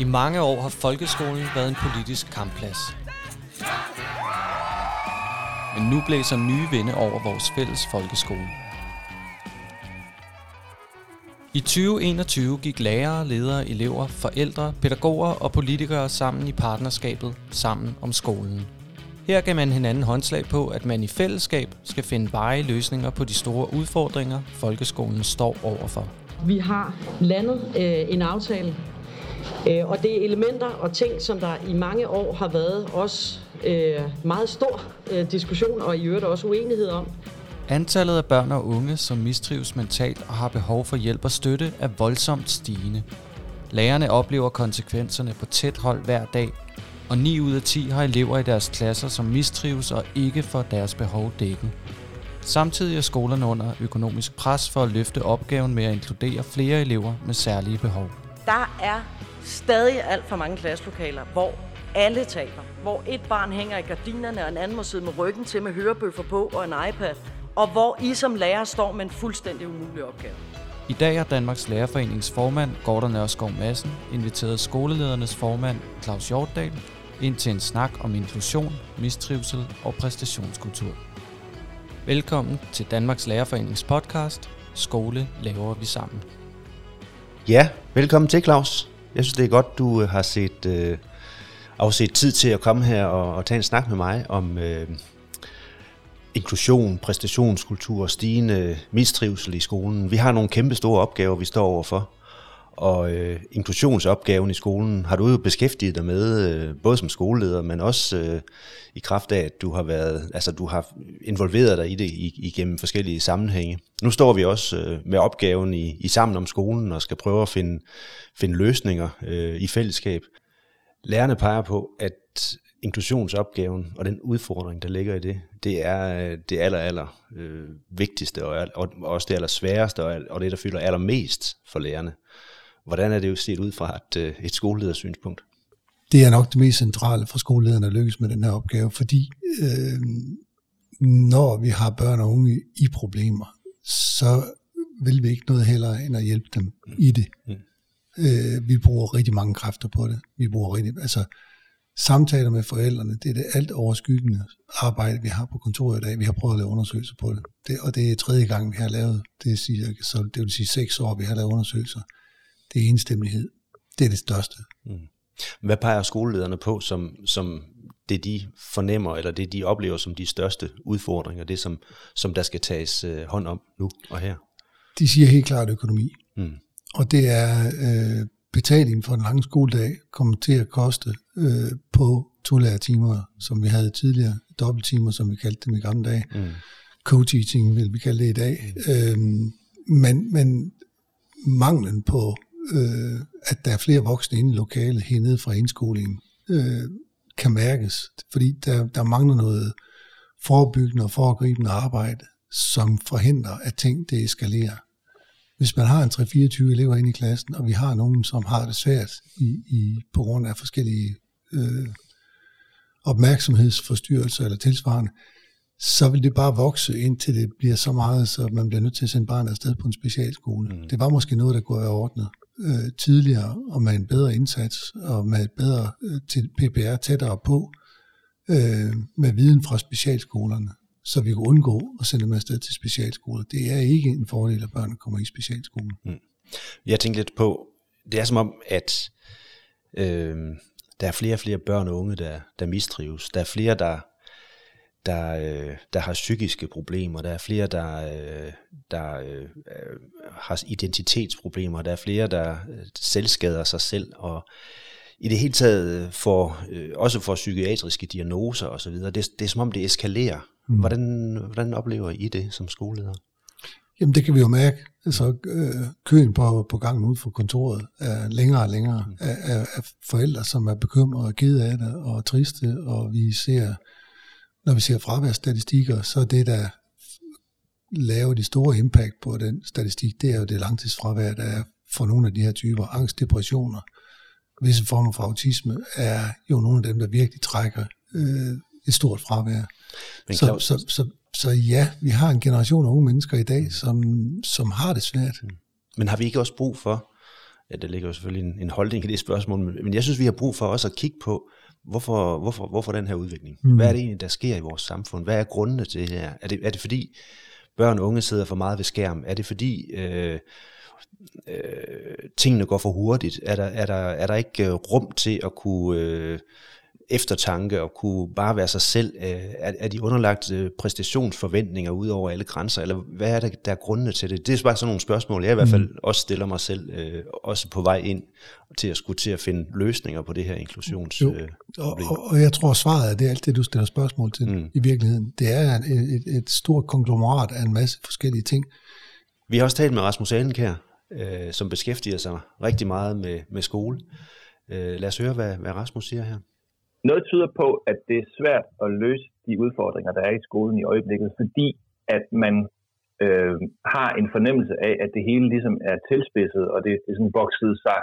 I mange år har folkeskolen været en politisk kampplads. Men nu blæser nye vinde over vores fælles folkeskole. I 2021 gik lærere, ledere, elever, forældre, pædagoger og politikere sammen i partnerskabet Sammen om skolen. Her gav man hinanden håndslag på, at man i fællesskab skal finde veje løsninger på de store udfordringer, folkeskolen står overfor. Vi har landet øh, en aftale, øh, og det er elementer og ting, som der i mange år har været også øh, meget stor øh, diskussion og i øvrigt også uenighed om. Antallet af børn og unge, som mistrives mentalt og har behov for hjælp og støtte, er voldsomt stigende. Lærerne oplever konsekvenserne på tæt hold hver dag, og 9 ud af 10 har elever i deres klasser, som mistrives og ikke får deres behov dækket. Samtidig er skolerne under økonomisk pres for at løfte opgaven med at inkludere flere elever med særlige behov. Der er stadig alt for mange klasselokaler, hvor alle taler. Hvor et barn hænger i gardinerne, og en anden må sidde med ryggen til med hørebøffer på og en iPad. Og hvor I som lærer står med en fuldstændig umulig opgave. I dag har Danmarks Lærerforenings formand, Gordon Nørskov Madsen, inviteret skoleledernes formand, Claus Hjortdal, ind til en snak om inklusion, mistrivsel og præstationskultur. Velkommen til Danmarks Lærerforenings podcast, Skole laver vi sammen. Ja, velkommen til Claus. Jeg synes, det er godt, du øh, har set, øh, afset tid til at komme her og, og tage en snak med mig om øh, inklusion, præstationskultur og stigende mistrivsel i skolen. Vi har nogle kæmpe store opgaver, vi står overfor. Og øh, inklusionsopgaven i skolen har du jo beskæftiget dig med, øh, både som skoleleder, men også øh, i kraft af, at du har været, altså du har involveret dig i det i, igennem forskellige sammenhænge. Nu står vi også øh, med opgaven i, i Sammen om skolen og skal prøve at finde, finde løsninger øh, i fællesskab. Lærerne peger på, at inklusionsopgaven og den udfordring, der ligger i det, det er øh, det aller, aller øh, vigtigste og, og også det aller sværeste og, og det, der fylder allermest for lærerne. Hvordan er det jo set ud fra et, øh, et skoleledersynspunkt? Det er nok det mest centrale for skolelederne at lykkes med den her opgave, fordi øh, når vi har børn og unge i problemer, så vil vi ikke noget heller end at hjælpe dem mm. i det. Mm. Øh, vi bruger rigtig mange kræfter på det. Vi bruger rigtig, altså samtaler med forældrene, det er det alt overskyggende arbejde, vi har på kontoret i dag. Vi har prøvet at lave undersøgelser på det. det og det er tredje gang, vi har lavet, det, siger, så det vil sige seks år, vi har lavet undersøgelser det er enstemmighed. Det er det største. Mm. Hvad peger skolelederne på, som, som det de fornemmer, eller det de oplever som de største udfordringer, det som, som der skal tages øh, hånd om nu og her? De siger helt klart økonomi. Mm. Og det er øh, betalingen for en lang skoledag kommer til at koste øh, på to timer, som vi havde tidligere, dobbelttimer, som vi kaldte dem i gamle dage. Mm. Co-teaching vil vi kalde det i dag. Mm. Øhm, men, men manglen på øh, at der er flere voksne inde i lokalet hernede fra indskolingen, øh, kan mærkes, fordi der, der mangler noget forebyggende og foregribende arbejde, som forhindrer, at ting det eskalerer. Hvis man har en 3-24 elever inde i klassen, og vi har nogen, som har det svært i, i, på grund af forskellige øh, opmærksomhedsforstyrrelser eller tilsvarende, så vil det bare vokse, indtil det bliver så meget, så man bliver nødt til at sende barnet afsted på en specialskole. Mm. Det var måske noget, der kunne være ordnet øh, tidligere, og med en bedre indsats, og med et bedre øh, til PPR tættere på, øh, med viden fra specialskolerne, så vi kunne undgå at sende dem afsted til specialskoler. Det er ikke en fordel, at børn kommer i specialskolen. Mm. Jeg tænkte lidt på, det er som om, at øh, der er flere og flere børn og unge, der, der mistrives. Der er flere, der der, øh, der har psykiske problemer, der er flere, der, øh, der øh, har identitetsproblemer, der er flere, der øh, selvskader sig selv, og i det hele taget får, øh, også får psykiatriske diagnoser osv. Det, det er som om, det eskalerer. Mm. Hvordan, hvordan oplever I det som skoleleder? Jamen det kan vi jo mærke. Altså, øh, køen på, på gangen ud for kontoret er længere og længere mm. af, af, af forældre, som er bekymrede og kede af det og triste, og vi ser når vi ser fraværsstatistikker, så er det, der laver de store impact på den statistik, det er jo det langtidsfravær, der er for nogle af de her typer. Angst, depressioner, visse former for autisme, er jo nogle af dem, der virkelig trækker øh, et stort fravær. Men så, så, så, så ja, vi har en generation af unge mennesker i dag, som, som har det svært. Men har vi ikke også brug for, ja, der ligger jo selvfølgelig en, en holdning i det spørgsmål, men, men jeg synes, vi har brug for også at kigge på, hvorfor, hvorfor, hvorfor den her udvikling? Mm. Hvad er det egentlig, der sker i vores samfund? Hvad er grundene til det her? Er det, er det fordi børn og unge sidder for meget ved skærm? Er det fordi øh, øh, tingene går for hurtigt? Er der, er der, er der ikke øh, rum til at kunne... Øh, eftertanke og kunne bare være sig selv? Øh, er, er de underlagt øh, præstationsforventninger ud over alle grænser, eller hvad er der, der er grundene til det? Det er bare sådan nogle spørgsmål, jeg i hvert fald mm. også stiller mig selv, øh, også på vej ind til at skulle til at finde løsninger på det her inklusionsproblem. Øh, og, og, og jeg tror svaret er, det er alt det, du stiller spørgsmål til mm. i virkeligheden. Det er et, et, et stort konglomerat af en masse forskellige ting. Vi har også talt med Rasmus Alenkær, øh, som beskæftiger sig rigtig meget med, med skole. Øh, lad os høre, hvad, hvad Rasmus siger her. Noget tyder på, at det er svært at løse de udfordringer, der er i skolen i øjeblikket, fordi at man øh, har en fornemmelse af, at det hele ligesom er tilspidset, og det, det er sådan vokset sig,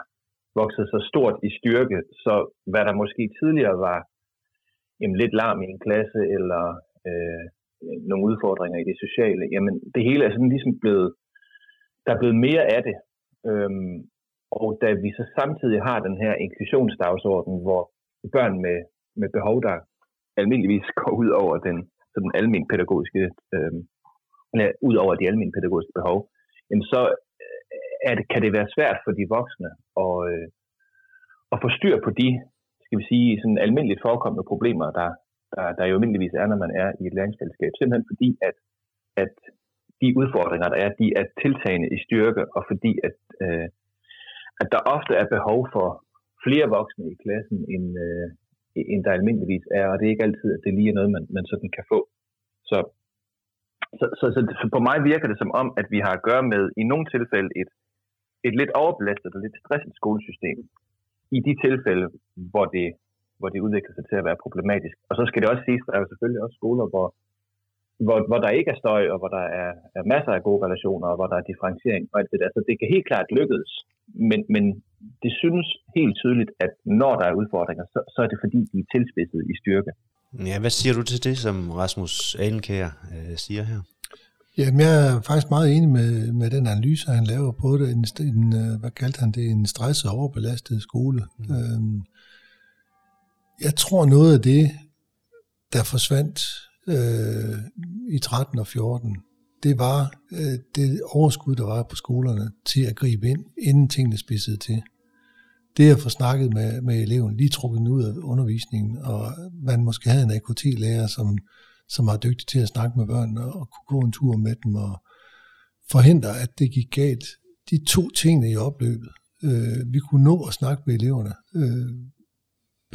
vokset sig stort i styrke, så hvad der måske tidligere var jamen, lidt larm i en klasse, eller øh, nogle udfordringer i det sociale, jamen det hele er sådan ligesom blevet, der er blevet mere af det. Øhm, og da vi så samtidig har den her inklusionsdagsorden, hvor børn med, med behov, der almindeligvis går ud over den, sådan almen pædagogiske, øh, ud over de almindelige pædagogiske behov, jamen så øh, er det, kan det være svært for de voksne at, øh, at få styr på de, skal vi sige, sådan almindeligt forekommende problemer, der, der, der jo almindeligvis er, når man er i et læringsfællesskab. Simpelthen fordi, at, at de udfordringer, der er, de er tiltagende i styrke, og fordi, at, øh, at der ofte er behov for flere voksne i klassen, end, øh, end der almindeligvis er, og det er ikke altid, at det lige er noget, man, man sådan kan få. Så, så, så, så, så på mig virker det som om, at vi har at gøre med i nogle tilfælde et, et lidt overbelastet og lidt stresset skolesystem. I de tilfælde, hvor det, hvor det udvikler sig til at være problematisk. Og så skal det også siges, at der er jo selvfølgelig også skoler, hvor, hvor, hvor der ikke er støj, og hvor der er, er masser af gode relationer, og hvor der er differentiering og alt det der. Så det kan helt klart lykkes, men, men det synes helt tydeligt, at når der er udfordringer, så, så er det fordi, de er tilspidset i styrke. Ja, hvad siger du til det, som Rasmus Alenkær øh, siger her? Jamen, jeg er faktisk meget enig med, med den analyse, han laver på det. En, en, øh, hvad kaldte han det? En stresset og overbelastet skole. Mm. Øhm, jeg tror noget af det, der forsvandt øh, i 13 og 14, det var øh, det overskud, der var på skolerne til at gribe ind, inden tingene spidsede til. Det at få snakket med, med eleven, lige trukket ud af undervisningen, og man måske havde en AKT-lærer, som, som var dygtig til at snakke med børnene og kunne gå en tur med dem og forhindre, at det gik galt. De to tingene i opløbet. Øh, vi kunne nå at snakke med eleverne. Øh,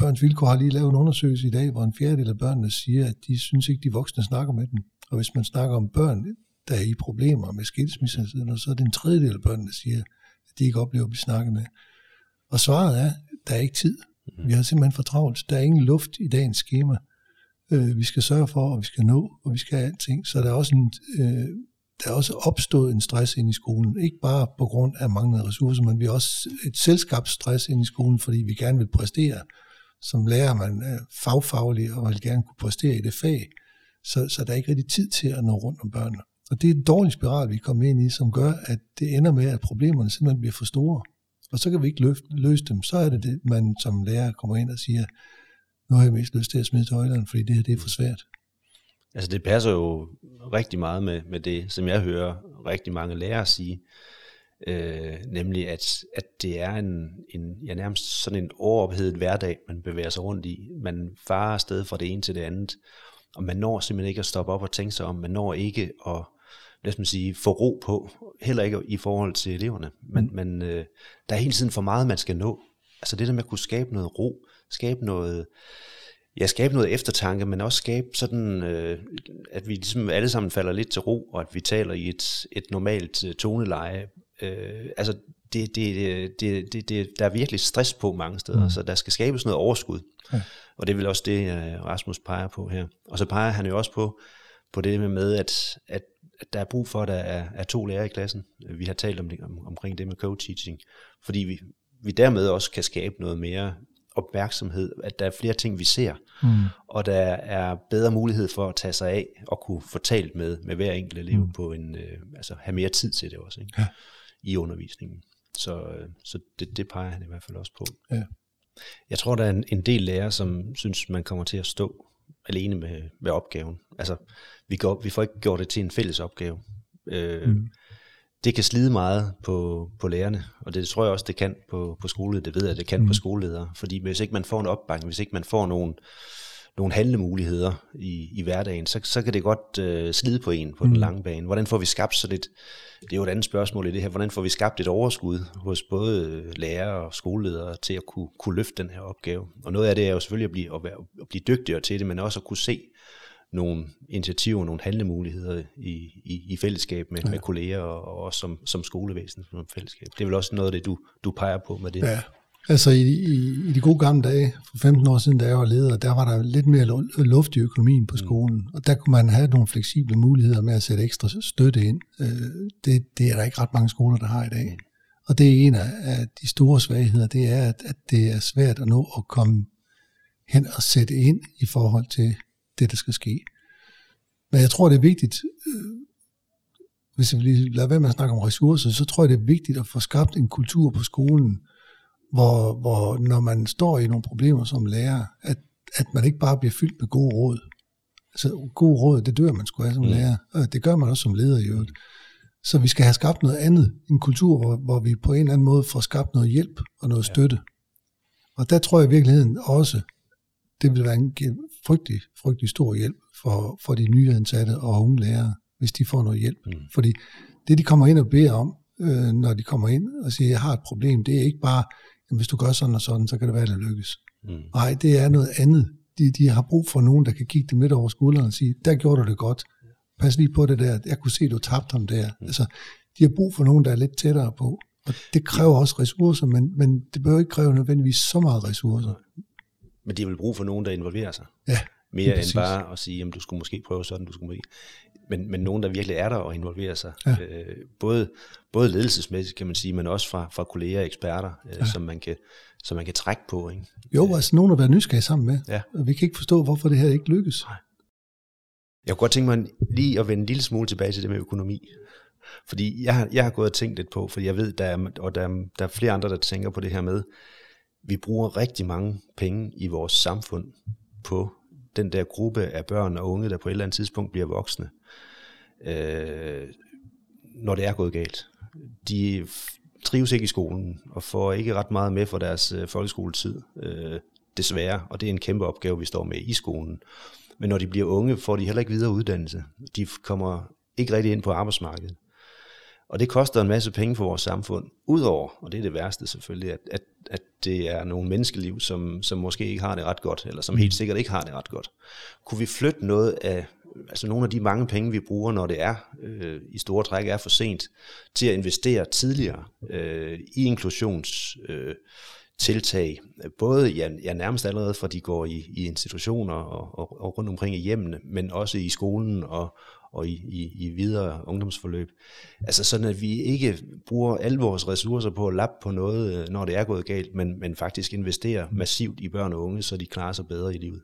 Børns Vilkår har lige lavet en undersøgelse i dag, hvor en fjerdedel af børnene siger, at de synes ikke, de voksne snakker med dem. Og hvis man snakker om børn, der er i problemer med skilsmisse, så er det en tredjedel af børnene, der siger, at de ikke oplever at blive snakket med. Og svaret er, der er ikke tid. Mhm. Vi har simpelthen for travlt. Der er ingen luft i dagens schema. Øh, vi skal sørge for, og vi skal nå, og vi skal have alting. Så der er også en, øh, der er også opstået en stress ind i skolen. Ikke bare på grund af manglende ressourcer, men vi har også et selskabsstress ind i skolen, fordi vi gerne vil præstere. Som lærer man er fagfaglig og vil gerne kunne præstere i det fag. Så, så der er ikke rigtig tid til at nå rundt om børnene. Og det er en dårlig spiral, vi kommer ind i, som gør, at det ender med, at problemerne simpelthen bliver for store. Og så kan vi ikke løfte, løse dem. Så er det det, man som lærer kommer ind og siger, nu har jeg mest lyst til at smide tøjlerne, fordi det her det er for svært. Altså det passer jo rigtig meget med, med det, som jeg hører rigtig mange lærere sige, øh, nemlig at, at det er en, en ja, nærmest sådan en overophedet hverdag, man bevæger sig rundt i. Man farer afsted fra det ene til det andet, og man når simpelthen ikke at stoppe op og tænke sig om, man når ikke at lad os sige, få ro på, heller ikke i forhold til eleverne. Men, mm. men øh, der er hele tiden for meget, man skal nå. Altså det der med at kunne skabe noget ro, skabe noget, ja, skabe noget eftertanke, men også skabe sådan, øh, at vi ligesom alle sammen falder lidt til ro, og at vi taler i et, et normalt øh, toneleje. Øh, altså det, det, det, det, det, der er virkelig stress på mange steder, mm. så der skal skabes noget overskud. Ja. Og det vel også det, øh, Rasmus peger på her. Og så peger han jo også på, på det med, at, at at der er brug for, at der er, er to lærere i klassen. Vi har talt om det, om, omkring det med co-teaching, fordi vi, vi dermed også kan skabe noget mere opmærksomhed, at der er flere ting, vi ser, mm. og der er bedre mulighed for at tage sig af og kunne få talt med, med hver enkelt elev mm. på en, øh, altså have mere tid til det også, ikke? Ja. I undervisningen. Så, øh, så det, det peger han i hvert fald også på. Ja. Jeg tror, der er en, en del lærere, som synes, man kommer til at stå alene med, med opgaven. Altså, vi, går, vi får ikke gjort det til en fælles opgave. Øh, mm. Det kan slide meget på, på lærerne, og det tror jeg også, det kan på, på skoleledere. Det ved jeg, det kan mm. på skoleledere. Fordi hvis ikke man får en opbakning, hvis ikke man får nogle, nogle handlemuligheder i, i hverdagen, så, så kan det godt øh, slide på en på mm. den lange bane. Hvordan får vi skabt så lidt, det er jo et andet spørgsmål i det her, hvordan får vi skabt et overskud hos både lærere og skoleledere til at kunne, kunne løfte den her opgave. Og noget af det er jo selvfølgelig at blive, at, være, at blive dygtigere til det, men også at kunne se nogle initiativer, nogle handlemuligheder i, i, i fællesskab med, ja. med kolleger og, og også som, som skolevæsen som fællesskab. Det er vel også noget af det, du, du peger på med det. Ja, Altså i, i, i de gode gamle dage, for 15 år siden, da jeg var leder, der var der lidt mere luft i økonomien på mm. skolen, og der kunne man have nogle fleksible muligheder med at sætte ekstra støtte ind. Øh, det, det er der ikke ret mange skoler, der har i dag. Mm. Og det er en af de store svagheder, det er, at, at det er svært at nå at komme hen og sætte ind i forhold til det, der skal ske. Men jeg tror, det er vigtigt, øh, hvis vi lige lader være med at snakke om ressourcer, så tror jeg, det er vigtigt at få skabt en kultur på skolen, hvor, hvor når man står i nogle problemer som lærer, at, at man ikke bare bliver fyldt med gode råd. Altså gode råd, det dør man sgu af som mm. lærer, og det gør man også som leder i øvrigt. Så vi skal have skabt noget andet, en kultur, hvor, hvor vi på en eller anden måde får skabt noget hjælp og noget ja. støtte. Og der tror jeg i virkeligheden også, det vil være en frygtelig, frygtelig stor hjælp for, for de nyansatte og unge lærere, hvis de får noget hjælp. Mm. Fordi det, de kommer ind og beder om, øh, når de kommer ind og siger, jeg har et problem, det er ikke bare, jamen, hvis du gør sådan og sådan, så kan det være, at det lykkes. Mm. Nej, det er noget andet. De, de har brug for nogen, der kan kigge dem midt over skulderen og sige, der gjorde du det godt. Pas lige på det der. Jeg kunne se, at du tabte ham der. Mm. Altså, de har brug for nogen, der er lidt tættere på. Og det kræver også ressourcer, men, men det bør ikke kræve nødvendigvis så meget ressourcer. Men de vil brug for nogen, der involverer sig. Ja, Mere end bare at sige, at du skulle måske prøve sådan, du skulle måske men, men nogen, der virkelig er der og involverer sig. Ja. Øh, både, både ledelsesmæssigt, kan man sige, men også fra, fra kolleger og eksperter, øh, ja. som, man kan, som man kan trække på. Ikke? Jo, øh. altså nogen at være nysgerrige sammen med. Ja. Vi kan ikke forstå, hvorfor det her ikke lykkes. Nej. Jeg kunne godt tænke mig lige at vende en lille smule tilbage til det med økonomi. Fordi jeg har, jeg har gået og tænkt lidt på, fordi jeg ved, der er, og der, er, der er flere andre, der tænker på det her med, vi bruger rigtig mange penge i vores samfund på den der gruppe af børn og unge, der på et eller andet tidspunkt bliver voksne øh, når det er gået galt. De trives ikke i skolen og får ikke ret meget med for deres øh, folkeskoletid, øh, desværre, og det er en kæmpe opgave, vi står med i skolen. Men når de bliver unge, får de heller ikke videre uddannelse. De kommer ikke rigtig ind på arbejdsmarkedet. Og det koster en masse penge for vores samfund, udover, og det er det værste selvfølgelig, at, at, at det er nogle menneskeliv, som, som måske ikke har det ret godt, eller som helt sikkert ikke har det ret godt. Kunne vi flytte noget af altså nogle af de mange penge, vi bruger, når det er øh, i store træk er for sent, til at investere tidligere øh, i inklusions øh, tiltag, både ja, ja, nærmest allerede fra de går i, i institutioner og, og, og rundt omkring i hjemmene, men også i skolen og, og i, i, i videre ungdomsforløb. Altså sådan, at vi ikke bruger alle vores ressourcer på at lappe på noget, øh, når det er gået galt, men, men faktisk investerer massivt i børn og unge, så de klarer sig bedre i livet.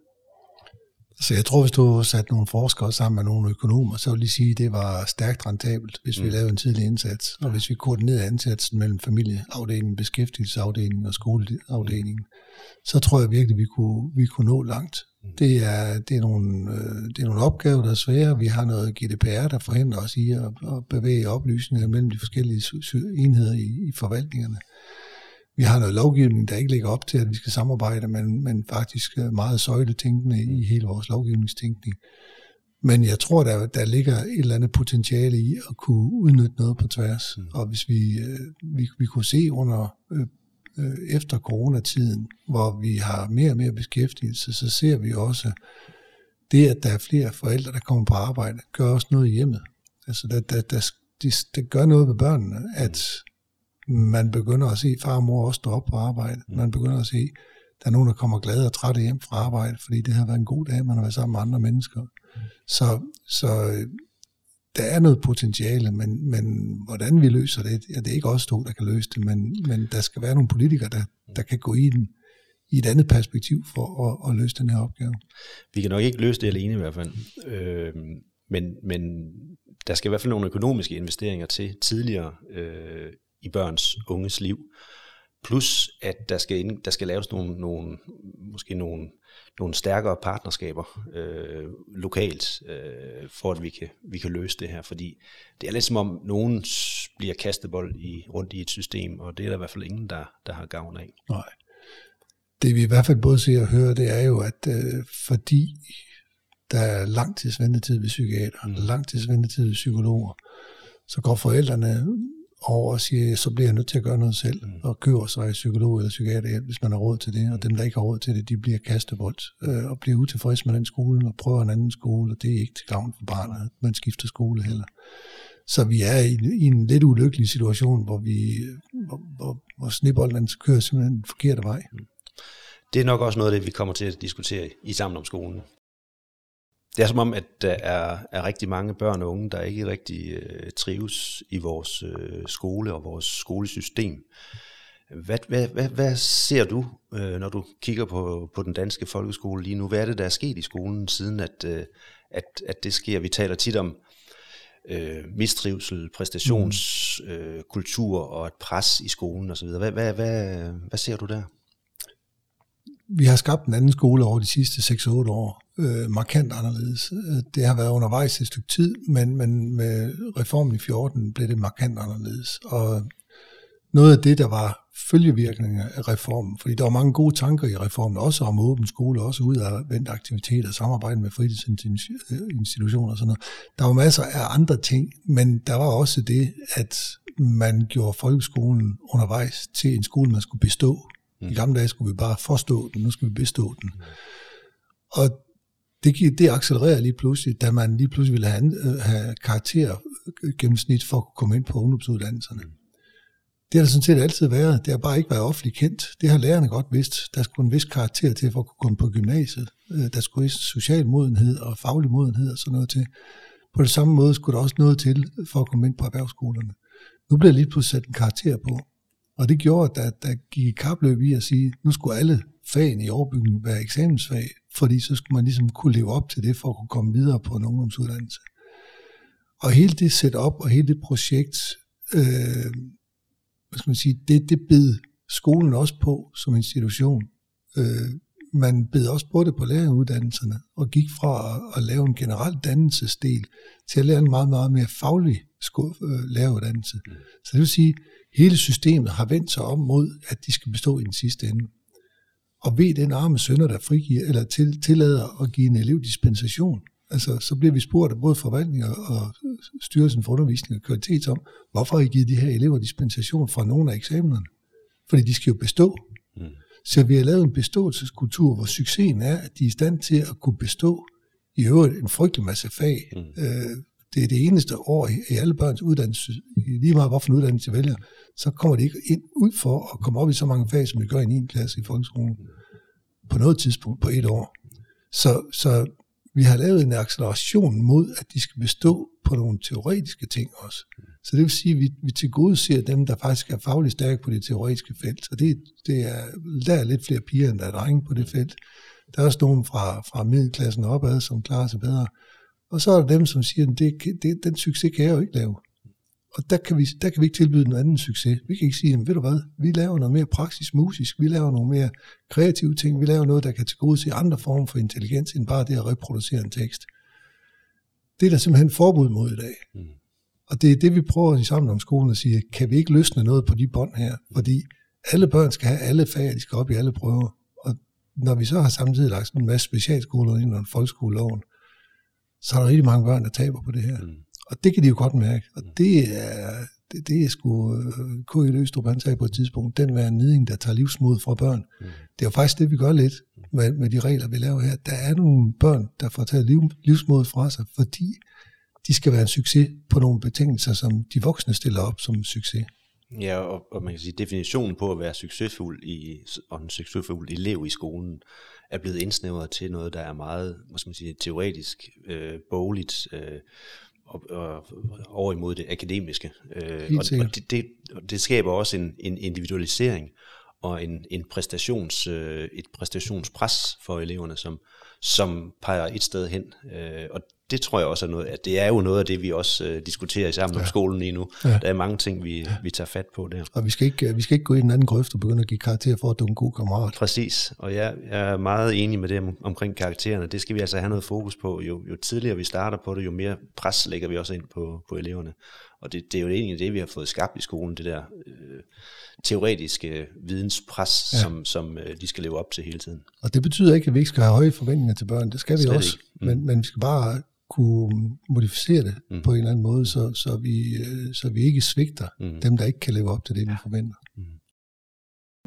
Så jeg tror, hvis du satte nogle forskere sammen med nogle økonomer, så vil de sige, at det var stærkt rentabelt, hvis vi mm. lavede en tidlig indsats. Og hvis vi koordinerede indsatsen mellem familieafdelingen, beskæftigelsesafdelingen og skoleafdelingen, så tror jeg virkelig, at vi kunne, vi kunne nå langt. Mm. Det er, det, er nogle, øh, det er nogle opgaver, der er svære. Vi har noget GDPR, der forhindrer os i at, at bevæge oplysninger mellem de forskellige enheder i, i forvaltningerne vi har noget lovgivning, der ikke ligger op til, at vi skal samarbejde, men, men faktisk meget søjletænkende i hele vores lovgivningstænkning. Men jeg tror, der, der ligger et eller andet potentiale i at kunne udnytte noget på tværs. Mm. Og hvis vi, øh, vi, vi kunne se under øh, øh, efter coronatiden, hvor vi har mere og mere beskæftigelse, så ser vi også det, at der er flere forældre, der kommer på arbejde, gør også noget i hjemmet. Altså, der, der, der, det, det gør noget ved børnene, at man begynder at se far og mor også stå op på arbejde. Mm. Man begynder at se, der er nogen, der kommer glade og trætte hjem fra arbejde, fordi det har været en god dag, man har været sammen med andre mennesker. Så, så der er noget potentiale, men, men hvordan vi løser det, ja, det er ikke os to, der kan løse det, men, men der skal være nogle politikere, der, der kan gå i den i et andet perspektiv for at, at løse den her opgave. Vi kan nok ikke løse det alene i hvert fald, øh, men, men der skal i hvert fald nogle økonomiske investeringer til tidligere øh, i børns unges liv. Plus at der skal, der skal laves nogle, nogle, måske nogle, nogle stærkere partnerskaber øh, lokalt, øh, for at vi kan, vi kan løse det her. Fordi det er lidt som om nogen bliver kastebold i, rundt i et system, og det er der i hvert fald ingen, der, der har gavn af. Nej. Det vi i hvert fald både ser og hører, det er jo, at øh, fordi der er langtidsventetid ved psykiater, mm. langtidsventetid ved psykologer, så går forældrene over og siger, så bliver jeg nødt til at gøre noget selv, mm. og køber sig psykolog eller psykiater, hvis man har råd til det, og dem, der ikke har råd til det, de bliver kastebold, øh, og bliver utilfredse med den skole, og prøver en anden skole, og det er ikke til gavn for barnet, man skifter skole heller. Så vi er i, i en lidt ulykkelig situation, hvor vi hvor, hvor, hvor snebolden kører simpelthen den forkerte vej. Mm. Det er nok også noget af det, vi kommer til at diskutere i sammen om skolen. Det er som om, at der er, er rigtig mange børn og unge, der ikke rigtig øh, trives i vores øh, skole og vores skolesystem. Hvad, hvad, hvad, hvad ser du, øh, når du kigger på, på den danske folkeskole lige nu? Hvad er det, der er sket i skolen, siden at, øh, at, at det sker? Vi taler tit om øh, mistrivsel, præstationskultur mm. øh, og et pres i skolen osv. Hvad, hvad, hvad, hvad ser du der? Vi har skabt en anden skole over de sidste 6-8 år, øh, markant anderledes. Øh, det har været undervejs et stykke tid, men, men med reformen i 14 blev det markant anderledes. Og noget af det, der var følgevirkninger af reformen, fordi der var mange gode tanker i reformen, også om åben skole, også ud af vendt aktiviteter, samarbejde med fritidsinstitutioner og sådan noget. Der var masser af andre ting, men der var også det, at man gjorde folkeskolen undervejs til en skole, man skulle bestå. Mm. I gamle dage skulle vi bare forstå den, nu skal vi bestå den. Mm. Og det, det accelererer lige pludselig, da man lige pludselig ville have, øh, have karakter gennemsnit for at komme ind på ungdomsuddannelserne. Mm. Det har det sådan set altid været. Det har bare ikke været offentligt kendt. Det har lærerne godt vidst. Der skulle en vis karakter til for at kunne komme på gymnasiet. Øh, der skulle social modenhed og faglig modenhed og sådan noget til. På det samme måde skulle der også noget til for at komme ind på erhvervsskolerne. Nu bliver lige pludselig sat en karakter på. Og det gjorde, at der gik kapløb i at sige, nu skulle alle fagene i overbygningen være eksamensfag, fordi så skulle man ligesom kunne leve op til det, for at kunne komme videre på en ungdomsuddannelse. Og hele det setup og hele det projekt, øh, hvad skal man sige, det, det bed skolen også på som institution. Øh, man bed også på det på læreruddannelserne, og gik fra at, at lave en generel dannelsesdel til at lære en meget, meget mere faglig øh, læreruddannelse. Mm. Så det vil sige, Hele systemet har vendt sig om mod, at de skal bestå i den sidste ende. Og ved den arme sønder, der frigiver, eller til, tillader at give en elev dispensation, altså, så bliver vi spurgt af både forvaltning og Styrelsen for Undervisning og Kvalitet om, hvorfor har I givet de her elever dispensation fra nogle af eksamenerne? Fordi de skal jo bestå. Mm. Så vi har lavet en beståelseskultur, hvor succesen er, at de er i stand til at kunne bestå i øvrigt en frygtelig masse fag, mm. øh, det er det eneste år i, alle børns uddannelse, lige meget hvorfor uddannelse de vælger, så kommer de ikke ind ud for at komme op i så mange fag, som vi gør i 9. klasse i folkeskolen, på noget tidspunkt på et år. Så, så vi har lavet en acceleration mod, at de skal bestå på nogle teoretiske ting også. Så det vil sige, at vi, vi tilgodeser dem, der faktisk er fagligt stærke på det teoretiske felt. Så det, det er, der er lidt flere piger, end der er drenge på det felt. Der er også nogen fra, fra middelklassen opad, som klarer sig bedre. Og så er der dem, som siger, at det, det, den succes kan jeg jo ikke lave. Og der kan, vi, der kan vi ikke tilbyde en anden succes. Vi kan ikke sige, ved du hvad, vi laver noget mere praktisk musisk, vi laver nogle mere kreative ting, vi laver noget, der kan tilgodese andre former for intelligens, end bare det at reproducere en tekst. Det er der simpelthen forbud mod i dag. Mm. Og det er det, vi prøver i sammen om skolen at sige, kan vi ikke løsne noget på de bånd her? Fordi alle børn skal have alle fag, de skal op i alle prøver. Og når vi så har samtidig lagt en masse specialskoler ind under folkeskoleloven, så er der rigtig mange børn, der taber på det her. Mm. Og det kan de jo godt mærke. Og mm. det er, det, det er sgu øh, K.I. Løstrup, han sagde på et tidspunkt, den være niding, der tager livsmod fra børn. Mm. Det er jo faktisk det, vi gør lidt med, med de regler, vi laver her. Der er nogle børn, der får taget liv, livsmod fra sig, fordi de skal være en succes på nogle betingelser, som de voksne stiller op som succes. Ja, og, og man kan sige, definitionen på at være succesfuld i, og en succesfuld elev i skolen, er blevet indsnævret til noget, der er meget, hvad skal man sige, teoretisk, øh, bogligt, øh, og, og over imod det akademiske. Øh, og, og det, det, det skaber også en, en individualisering og en, en præstations, øh, et præstationspres for eleverne, som, som peger et sted hen. Øh, og det tror jeg også er noget, at det er jo noget af det, vi også øh, diskuterer sammen ja. om skolen lige nu. Ja. Der er mange ting, vi, ja. vi tager fat på der. Og vi skal, ikke, vi skal ikke gå i den anden grøft og begynde at give karakter for, at du er en god kammerat. Præcis, og jeg, jeg er meget enig med det om, omkring karaktererne. Det skal vi altså have noget fokus på. Jo, jo tidligere vi starter på det, jo mere pres lægger vi også ind på, på eleverne. Og det, det er jo egentlig det, vi har fået skabt i skolen, det der øh, teoretiske videnspres, ja. som, som øh, de skal leve op til hele tiden. Og det betyder ikke, at vi ikke skal have høje forventninger til børn. Det skal vi Slet også. Mm. Men, men vi skal bare kunne modificere det mm. på en eller anden måde, så, så, vi, øh, så vi ikke svigter mm. dem, der ikke kan leve op til det, vi forventer. Mm.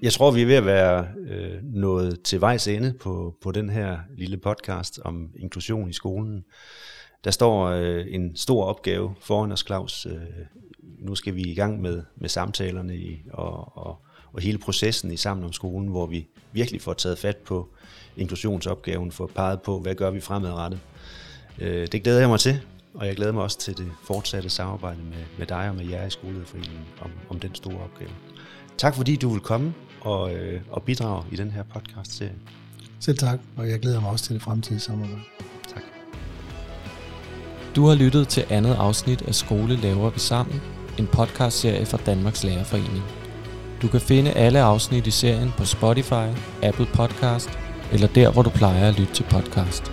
Jeg tror, vi er ved at være øh, nået til vejs ende på, på den her lille podcast om inklusion i skolen. Der står øh, en stor opgave foran os, Claus. Øh, nu skal vi i gang med, med samtalerne i, og, og, og hele processen i Sammen om skolen, hvor vi virkelig får taget fat på inklusionsopgaven, får peget på, hvad gør vi fremadrettet. Øh, det glæder jeg mig til, og jeg glæder mig også til det fortsatte samarbejde med, med dig og med jer i Skolelederforeningen om, om den store opgave. Tak fordi du vil komme og, øh, og bidrage i den her podcast-serie. Selv tak, og jeg glæder mig også til det fremtidige samarbejde. Tak. Du har lyttet til andet afsnit af Skole laver vi sammen, en podcastserie fra Danmarks Lærerforening. Du kan finde alle afsnit i serien på Spotify, Apple Podcast eller der, hvor du plejer at lytte til podcast.